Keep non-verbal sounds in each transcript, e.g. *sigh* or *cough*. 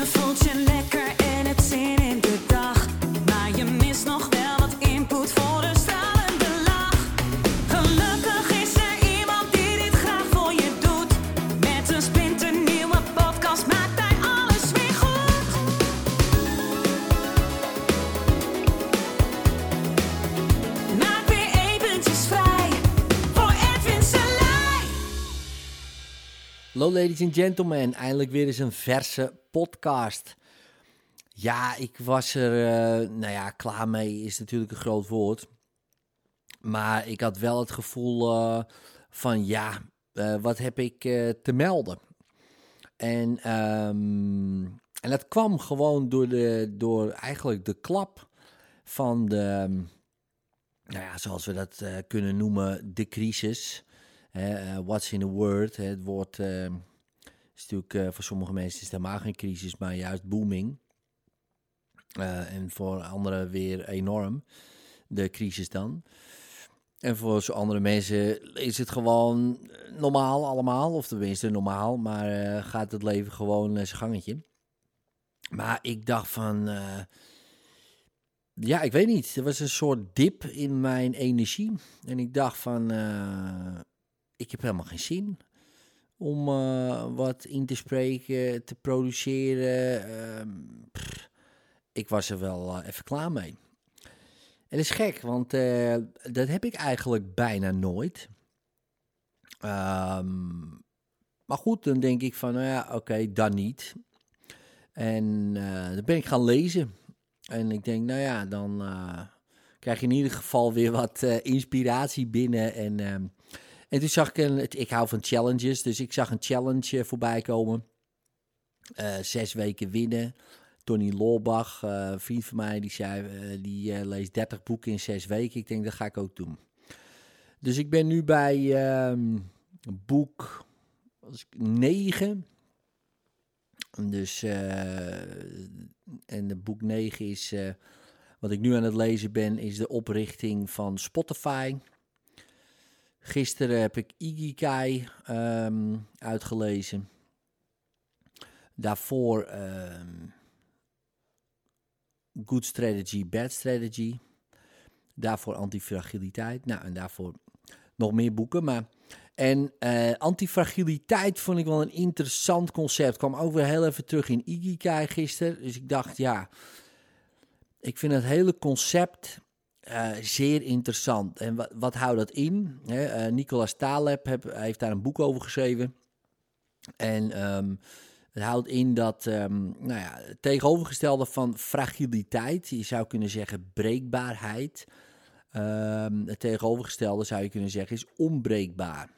Je voelt Hallo ladies and gentlemen, eindelijk weer eens een verse podcast. Ja, ik was er, eh, nou ja, klaar mee is natuurlijk een groot woord. Maar ik had wel het gevoel eh, van, ja, eh, wat heb ik te melden? En, ehm, en dat kwam gewoon door, de, door eigenlijk de klap van de, nou ja, zoals we dat kunnen noemen, de crisis. Eh, what's in a word? Het woord eh, is natuurlijk eh, voor sommige mensen is helemaal geen crisis, maar juist booming. Eh, en voor anderen weer enorm, de crisis dan. En voor zo andere mensen is het gewoon normaal allemaal, of tenminste normaal, maar gaat het leven gewoon zijn gangetje. Maar ik dacht van, ja, ik weet niet, er was een soort dip in mijn energie. En ik dacht van, ik heb helemaal geen zin om eh, wat in te spreken, te produceren. ehm, ik was er wel eh, even klaar mee. En is gek, want eh, dat heb ik eigenlijk bijna nooit. Ehm, maar goed, dan denk ik van, nou ja, oké, dan niet. En dan ben ik gaan lezen. En ik denk, nou ja, dan krijg je in ieder geval weer wat inspiratie binnen. En, ehm, en toen zag ik een, ik hou van challenges, dus ik zag een challenge eh, voorbij komen. Eh, zes weken winnen. Tony Loorbach, eh, vriend van mij, die zei, die leest 30 boeken in zes weken. Ik denk, dat ga ik ook doen. Dus ik ben nu bij ehm, boek 9. Dus, en de boek 9 is, wat ik nu aan het lezen ben, is de oprichting van Spotify. Gisteren heb ik Igikai ehm, uitgelezen. Daarvoor ehm, Good Strategy, Bad Strategy. Daarvoor Antifragiliteit. Nou, en daarvoor nog meer boeken. Maar, en eh, antifragiliteit vond ik wel een interessant concept. Kwam ook weer heel even terug in Igikai gisteren. Dus ik dacht, ja, ik vind het hele concept eh, zeer interessant. En wat, wat houdt dat in? Eh, Nicolas Taleb heeft daar een boek over geschreven. En ehm, het houdt in dat ehm, nou ja, het tegenovergestelde van fragiliteit, je zou kunnen zeggen breekbaarheid. Ehm, het tegenovergestelde zou je kunnen zeggen is onbreekbaar.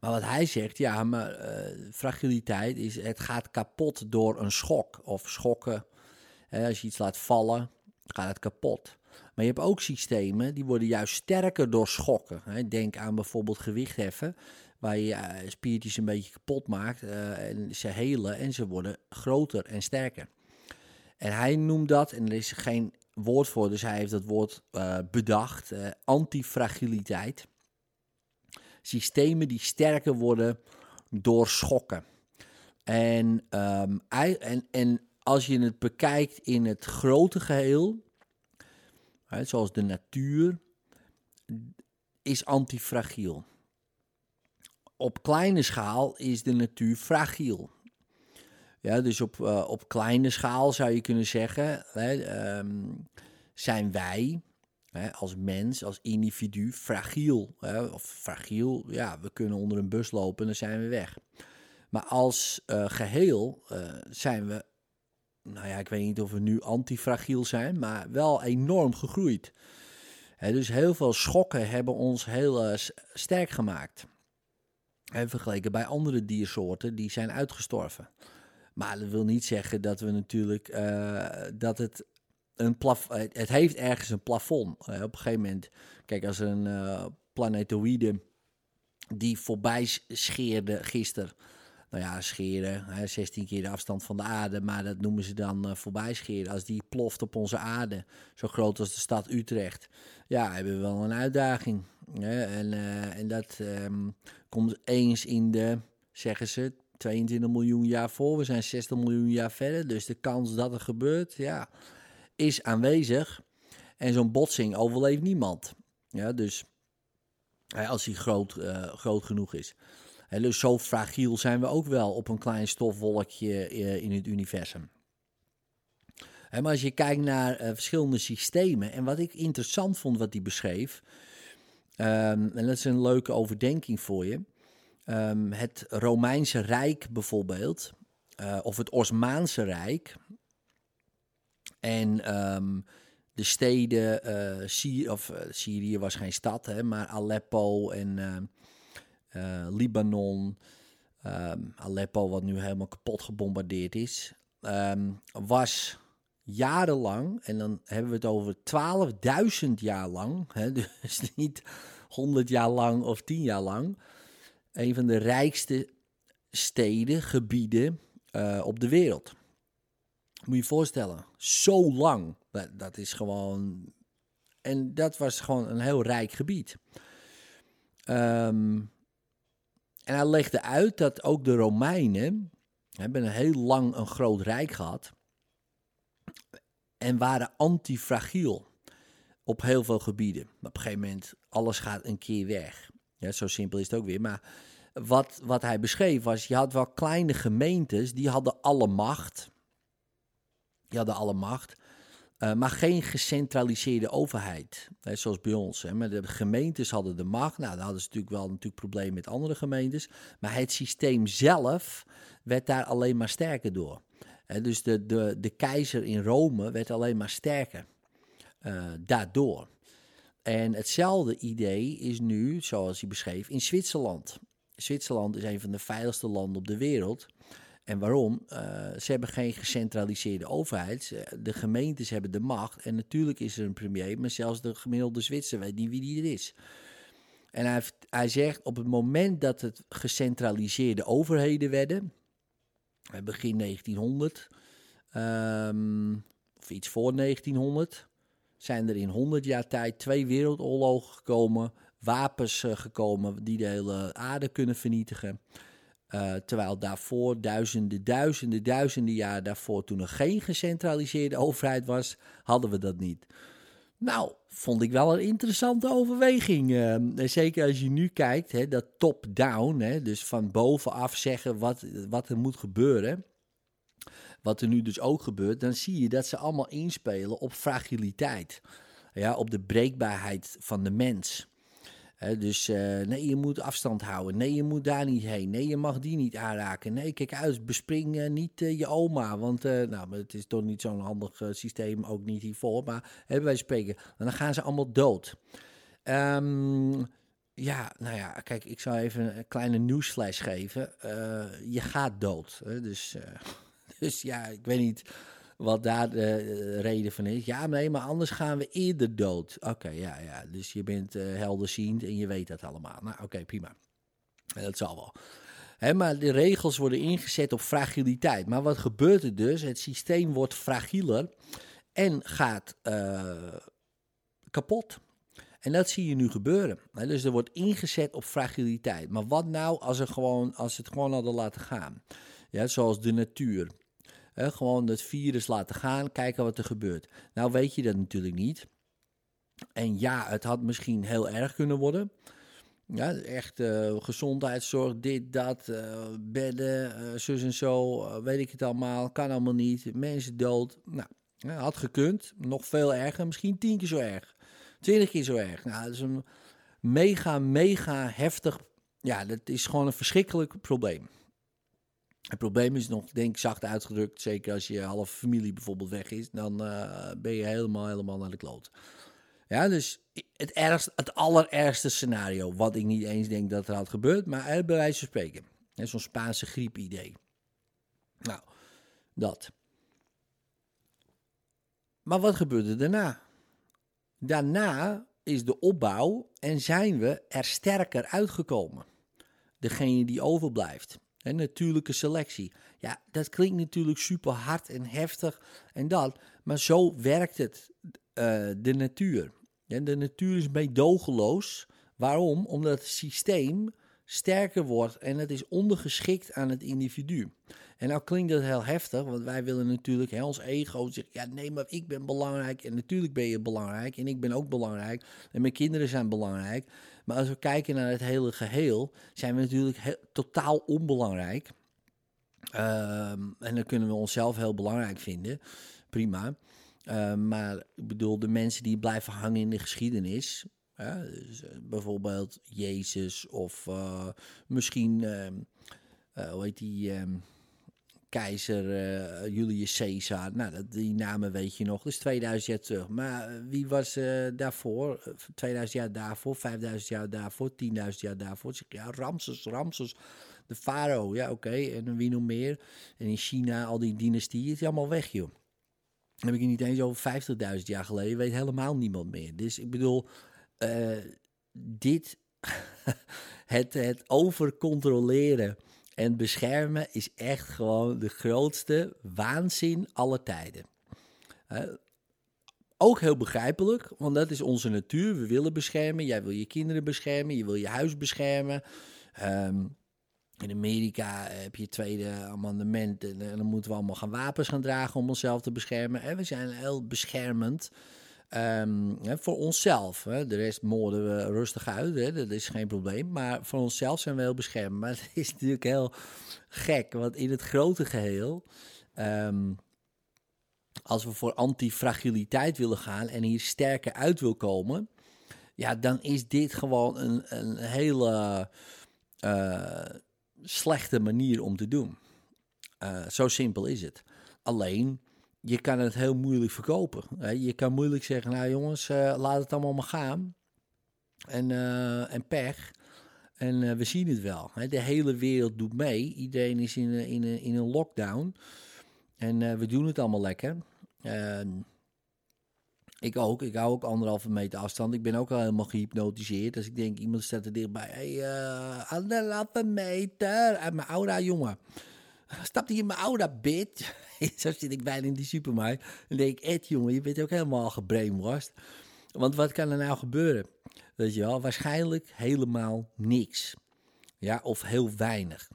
Maar wat hij zegt, ja, maar eh, fragiliteit is het gaat kapot door een schok of schokken. Als je iets laat vallen, gaat het kapot. Maar je hebt ook systemen die worden juist sterker door schokken. Denk aan bijvoorbeeld gewichtheffen, waar je eh, spiertjes een beetje kapot maakt eh, en ze helen en ze worden groter en sterker. En hij noemt dat, en er is geen woord voor, dus hij heeft dat woord eh, bedacht, antifragiliteit. Systemen die sterker worden door schokken. En, ehm, en, en als je het bekijkt in het grote geheel, zoals de natuur, is antifragiel. Op kleine schaal is de natuur fragiel. Ja, dus op, eh, op kleine schaal zou je kunnen zeggen, hè, ehm, zijn wij hè, als mens, als individu, fragiel. Hè, of fragiel, ja, we kunnen onder een bus lopen en dan zijn we weg. Maar als eh, geheel eh, zijn we, nou ja, ik weet niet of we nu antifragiel zijn, maar wel enorm gegroeid. Dus heel veel schokken hebben ons heel eh, sterk gemaakt. En vergeleken bij andere diersoorten die zijn uitgestorven. Maar dat wil niet zeggen dat we natuurlijk eh, dat het een plaf het het heeft ergens een plafond. Eh, op een gegeven moment, kijk, als een eh, planetoïde die voorbij scheerde gisteren. Nou ja, scheren, hè, 16 keer de afstand van de aarde, maar dat noemen ze dan eh, voorbij scheren. Als die ploft op onze aarde, zo groot als de stad Utrecht, ja, hebben we wel een uitdaging. Hè? En, eh, en dat ehm, komt eens in de, zeggen ze, 22 miljoen jaar voor, we zijn 60 miljoen jaar verder. Dus de kans dat er gebeurt, ja, is aanwezig. En zo'n botsing overleeft niemand. Ja, dus als hij groot, uh, groot genoeg is. Dus zo fragiel zijn we ook wel op een klein stofwolkje in het universum. Maar als je kijkt naar verschillende systemen en wat ik interessant vond wat hij beschreef, um, en dat is een leuke overdenking voor je. Um, het Romeinse Rijk bijvoorbeeld, uh, of het Osmaanse Rijk. En um, de steden, Syrië, of Syrië was geen stad, hè, maar Aleppo en Libanon. Um, Aleppo, wat nu helemaal kapot gebombardeerd is, was jarenlang, en dan hebben we het over 12.000 jaar lang, hè, *laughs* dus niet 100 jaar lang of 10 jaar lang, een van de rijkste steden, gebieden uh, op de wereld. Moet je je voorstellen, zo lang. Dat, dat, is gewoon. En dat was gewoon een heel rijk gebied. Um, en hij legde uit dat ook de Romeinen hebben een heel lang een groot rijk gehad en waren antifragiel op heel veel gebieden. Op een gegeven moment, alles gaat een keer weg. Ja, zo simpel is het ook weer. Maar wat, wat hij beschreef was, je had wel kleine gemeentes, die hadden alle macht. Die hadden alle macht. Uh, maar geen gecentraliseerde overheid, hè, zoals bij ons. Hè. De gemeentes hadden de macht. Nou, dan hadden ze natuurlijk wel natuurlijk problemen met andere gemeentes. Maar het systeem zelf werd daar alleen maar sterker door dus de, de, de keizer in Rome werd alleen maar sterker uh, daardoor. En hetzelfde idee is nu, zoals hij beschreef, in Zwitserland. Zwitserland is een van de veiligste landen op de wereld. En waarom? Uh, ze hebben geen gecentraliseerde overheid. De gemeentes hebben de macht. En natuurlijk is er een premier, maar zelfs de gemiddelde Zwitser weet niet wie die er is. En hij, hij zegt op het moment dat het gecentraliseerde overheden werden, begin 1900, um, of iets voor 1900, zijn er in 100 jaar tijd twee wereldoorlogen gekomen, wapens uh, gekomen die de hele aarde kunnen vernietigen. Uh, terwijl daarvoor, duizenden, duizenden, duizenden jaar daarvoor, toen er geen gecentraliseerde *laughs* overheid was, hadden we dat niet. Nou, vond ik wel een interessante overweging. Uh, zeker als je nu kijkt, hè, dat top-down, dus van bovenaf zeggen wat, wat er moet gebeuren. Wat er nu dus ook gebeurt, dan zie je dat ze allemaal inspelen op fragiliteit. Ja, op de breekbaarheid van de mens dus uh, nee, je moet afstand houden. Nee, je moet daar niet heen. Nee, je mag die niet aanraken. Nee, kijk uit, bespring uh, niet uh, je oma. Want nou, het is toch niet zo'n handig systeem, ook niet hiervoor. Maar hebben wij spreken, dan gaan ze allemaal dood. Um, ja, nou ja, kijk, ik zou even een kleine nieuwsflash geven. je gaat dood. dus, *laughs* dus ja, ik weet niet wat daar de eh, reden van is. Ja, nee, maar anders gaan we eerder dood. Oké, ja, ja. Dus je bent uh, helderziend en je weet dat allemaal. Nou, oké, prima. Dat zal wel. Maar de regels worden ingezet op fragiliteit. Maar wat gebeurt er dus? Het systeem wordt fragieler en gaat kapot. En dat zie je nu gebeuren. Dus er wordt ingezet op fragiliteit. Maar wat nou als, er gewoon, als het gewoon hadden laten gaan? Ja, zoals de natuur gewoon het virus laten gaan, kijken wat er gebeurt. Nou weet je dat natuurlijk niet. En ja, het had misschien heel erg kunnen worden. Ja, echt uh, gezondheidszorg, dit, dat, uh, bedden, uh, zus en zo, weet ik het allemaal, kan allemaal niet. Mensen dood. Nou, had gekund. Nog veel erger, misschien tien keer zo erg. Twintig keer zo erg. Nou, dat is een mega, mega heftig. Ja, dat is gewoon een verschrikkelijk probleem. Het probleem is nog, denk ik, zacht uitgedrukt. Zeker als je halve familie bijvoorbeeld weg is. Dan uh, ben je helemaal, helemaal naar de kloot. Ja, dus het, ergste, het allerergste scenario. Wat ik niet eens denk dat er had gebeurd. Maar bij wijze van spreken. Zo'n Spaanse griep-idee. Nou, dat. Maar wat gebeurde daarna? Daarna is de opbouw en zijn we er sterker uitgekomen. Degene die overblijft. Natuurlijke selectie. Ja, dat klinkt natuurlijk super hard en heftig en dat. Maar zo werkt het, uh, de natuur. En de natuur is meedogenloos. Waarom? Omdat het systeem sterker wordt en het is ondergeschikt aan het individu. En nou klinkt dat heel heftig, want wij willen natuurlijk, hè, ons ego zegt, ja nee, maar ik ben belangrijk en natuurlijk ben je belangrijk en ik ben ook belangrijk en mijn kinderen zijn belangrijk. Maar als we kijken naar het hele geheel, zijn we natuurlijk totaal onbelangrijk. Ehm, en dan kunnen we onszelf heel belangrijk vinden, prima. Ehm, maar ik bedoel, de mensen die blijven hangen in de geschiedenis, eh, bijvoorbeeld Jezus of uh, misschien, uh, hoe heet die, keizer Julius Caesar. Nou, dat, die namen weet je nog, dus 2000 jaar terug. Maar wie was daarvoor, 2000 jaar daarvoor, 5000 jaar daarvoor, 10.000 jaar daarvoor? Zeg, ja, Ramses, Ramses, de farao, ja oké, en wie nog meer? En in China, al die dynastieën, is allemaal weg joh. Dan heb ik het niet eens over 50.000 jaar geleden, weet helemaal niemand meer. Dus ik bedoel, uh, dit, *laughs* het, het overcontroleren en beschermen is echt gewoon de grootste waanzin aller tijden. Ook heel begrijpelijk, want dat is onze natuur. We willen beschermen. Jij wil je kinderen beschermen, je wil je huis beschermen. Um, in Amerika heb je tweede amendement en, dan moeten we allemaal gaan wapens gaan dragen om onszelf te beschermen. En we zijn heel beschermend. Um, hè, voor onszelf. Hè. De rest moorden we rustig uit, hè. dat is geen probleem. Maar voor onszelf zijn we heel beschermd. *laughs* Maar het is natuurlijk heel gek, want in het grote geheel. Um, als we voor antifragiliteit willen gaan en hier sterker uit wil komen. Ja, dan is dit gewoon een, een hele uh, slechte manier om te doen. Uh, zo simpel is het. Alleen je kan het heel moeilijk verkopen. Je kan moeilijk zeggen, nou jongens, uh, laat het allemaal maar gaan. En, uh, en pech. En uh, we zien het wel. De hele wereld doet mee. Iedereen is in, in, in een lockdown. En we doen het allemaal lekker. Ik ook. Ik hou ook anderhalve meter afstand. Ik ben ook al helemaal gehypnotiseerd. Als ik denk, iemand staat er dichtbij. Hé, hey, anderhalve meter. Uit mijn jongen. Stap hier in mijn aura, *laughs* bitch. Zo zit ik bijna in die supermarkt. En denk ik, Ed, jongen, je bent ook helemaal gebrainwashed. Want wat kan er nou gebeuren? Weet je wel, waarschijnlijk helemaal niks. Ja, of heel weinig.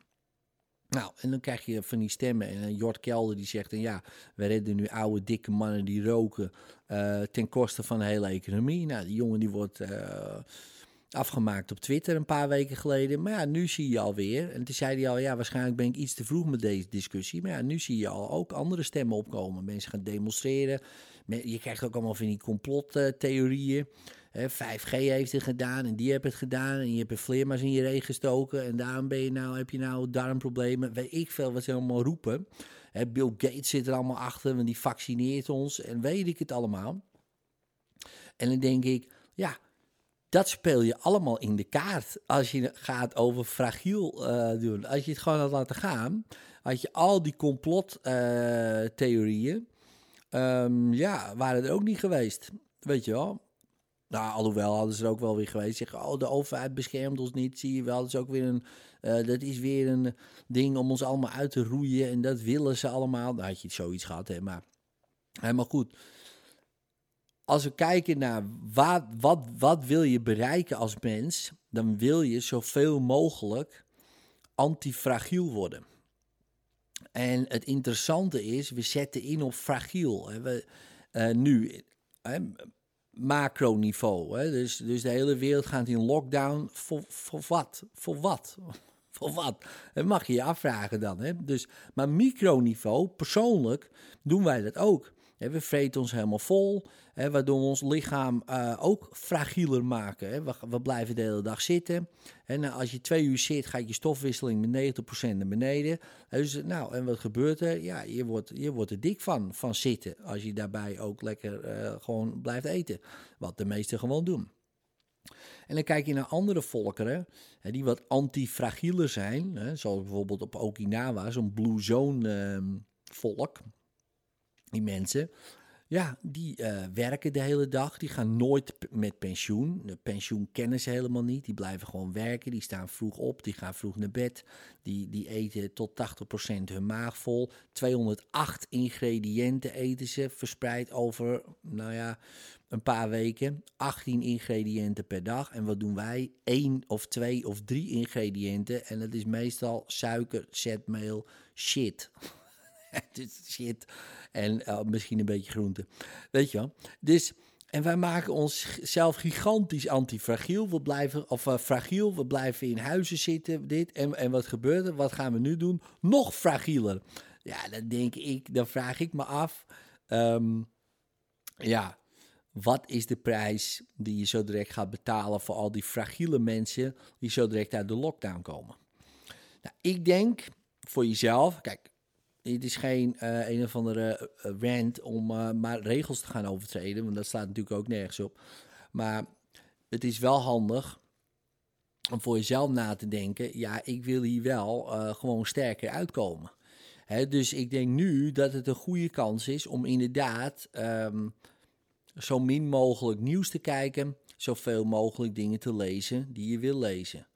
Nou, en dan krijg je van die stemmen. En Jort Kelder die zegt: en ja, we redden nu oude, dikke mannen die roken. Uh, ten koste van de hele economie. Nou, die jongen die wordt. Uh, afgemaakt op Twitter een paar weken geleden. Maar ja, nu zie je alweer. En toen zei hij al, ja, waarschijnlijk ben ik iets te vroeg met deze discussie. Maar ja, nu zie je al ook andere stemmen opkomen. Mensen gaan demonstreren. Je krijgt ook allemaal van die complottheorieën. 5G heeft het gedaan en die heeft het gedaan. En je hebt een vleermuis in je regen gestoken. En daarom ben je nou, heb je nou darmproblemen. Weet ik veel wat ze allemaal roepen. Bill Gates zit er allemaal achter, want die vaccineert ons. En weet ik het allemaal. En dan denk ik, ja, dat speel je allemaal in de kaart als je gaat over fragiel uh, doen. Als je het gewoon had laten gaan, had je al die complottheorieën, uh, ja, waren er ook niet geweest. Weet je wel? Nou, alhoewel hadden ze er ook wel weer geweest. Zeggen, oh, de overheid beschermt ons niet. Zie je wel, dat is ook weer een, uh, dat is weer een ding om ons allemaal uit te roeien. En dat willen ze allemaal. Dan had je zoiets gehad, hè. Maar helemaal goed als we kijken naar wat, wat, wat wil je bereiken als mens, dan wil je zoveel mogelijk antifragiel worden. En het interessante is, we zetten in op fragiel. Hè. We, uh, nu, macroniveau. Hè. Dus, dus de hele wereld gaat in lockdown. Voor, voor wat? Voor wat? *laughs* Voor wat? Dat mag je je afvragen dan. Hè. Dus, maar microniveau, persoonlijk, doen wij dat ook. We vreten ons helemaal vol, waardoor we ons lichaam uh, ook fragieler maken. We, blijven de hele dag zitten. En nou, als je twee uur zit, gaat je stofwisseling met 90% naar beneden. Dus, nou, en wat gebeurt er? Ja, je wordt, je wordt er dik van, van zitten. Als je daarbij ook lekker uh, gewoon blijft eten. Wat de meesten gewoon doen. En dan kijk je naar andere volkeren, hè, die wat antifragieler zijn. Hè, zoals bijvoorbeeld op Okinawa, zo'n Blue Zone uh, volk die mensen, ja, die eh, werken de hele dag. Die gaan nooit met pensioen. De pensioen kennen ze helemaal niet. Die blijven gewoon werken. Die staan vroeg op. Die gaan vroeg naar bed. Die, die eten tot 80% hun maag vol. 208 ingrediënten eten ze verspreid over, nou ja, een paar weken. 18 ingrediënten per dag. En wat doen wij? Eén of twee of drie ingrediënten. En dat is meestal suiker, zetmeel, shit. *laughs* Is shit. En eh, misschien een beetje groente. Weet je wel? Dus, en wij maken ons zelf gigantisch antifragiel. We blijven, of eh, fragiel, we blijven in huizen zitten, dit. En, en wat gebeurt er? Wat gaan we nu doen? Nog fragieler. Ja, dan denk ik, dan vraag ik me af. ehm, ja, wat is de prijs die je zo direct gaat betalen voor al die fragiele mensen die zo direct uit de lockdown komen? Nou, ik denk voor jezelf, kijk, het is geen eh, een of andere eh, rant om eh, maar regels te gaan overtreden, want dat staat natuurlijk ook nergens op. Maar het is wel handig om voor jezelf na te denken, ja, ik wil hier wel gewoon sterker uitkomen. Hè, dus ik denk nu dat het een goede kans is om inderdaad ehm, zo min mogelijk nieuws te kijken, zoveel mogelijk dingen te lezen die je wil lezen.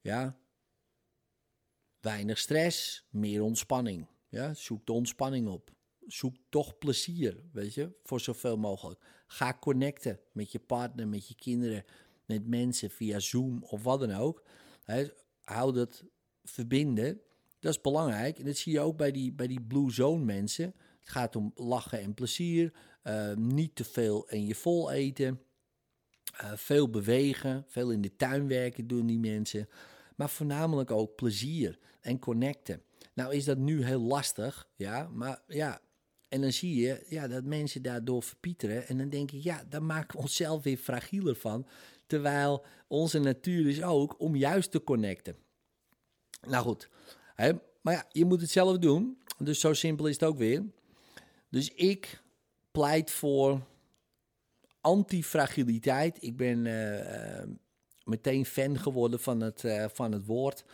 Ja, weinig stress, meer ontspanning. Ja, zoek de ontspanning op. Zoek toch plezier, weet je, voor zoveel mogelijk. Ga connecten met je partner, met je kinderen, met mensen via Zoom of wat dan ook. Hè, hou dat verbinden. Dat is belangrijk. En dat zie je ook bij die, bij die Blue Zone mensen. Het gaat om lachen en plezier. eh, niet te veel en je vol eten. eh, veel bewegen. Veel in de tuin werken doen die mensen. Maar voornamelijk ook plezier en connecten. Nou is dat nu heel lastig, ja. Maar ja, en dan zie je ja, dat mensen daardoor verpieteren. En dan denk ik, ja, daar maken we onszelf weer fragieler van. Terwijl onze natuur is ook om juist te connecten. Nou goed, hè, maar ja, je moet het zelf doen. Dus zo simpel is het ook weer. Dus ik pleit voor antifragiliteit. Ik ben eh, eh, meteen fan geworden van het, eh, van het woord.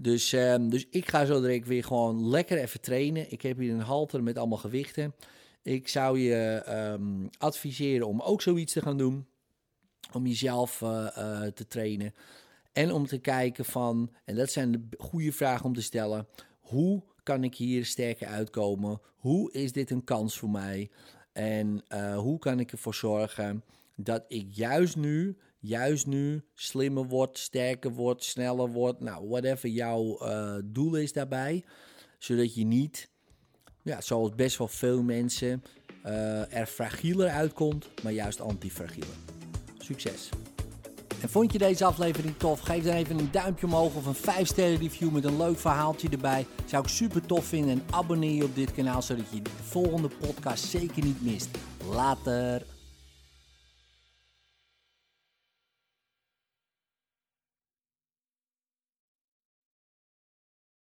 Dus, ehm, dus ik ga zo direct weer gewoon lekker even trainen. Ik heb hier een halter met allemaal gewichten. Ik zou je ehm, adviseren om ook zoiets te gaan doen. Om jezelf eh, eh, te trainen. En om te kijken van, en dat zijn de goede vragen om te stellen. Hoe kan ik hier sterker uitkomen? Hoe is dit een kans voor mij? En eh, hoe kan ik ervoor zorgen dat ik juist nu, juist nu slimmer word, sterker word, sneller word. Nou, whatever jouw eh, doel is daarbij. Zodat je niet, ja, zoals best wel veel mensen, eh, er fragieler uitkomt, maar juist antifragieler. Succes! En vond je deze aflevering tof? Geef dan even een duimpje omhoog of een 5 sterren review met een leuk verhaaltje erbij. Zou ik super tof vinden en abonneer je op dit kanaal zodat je de volgende podcast zeker niet mist. Later!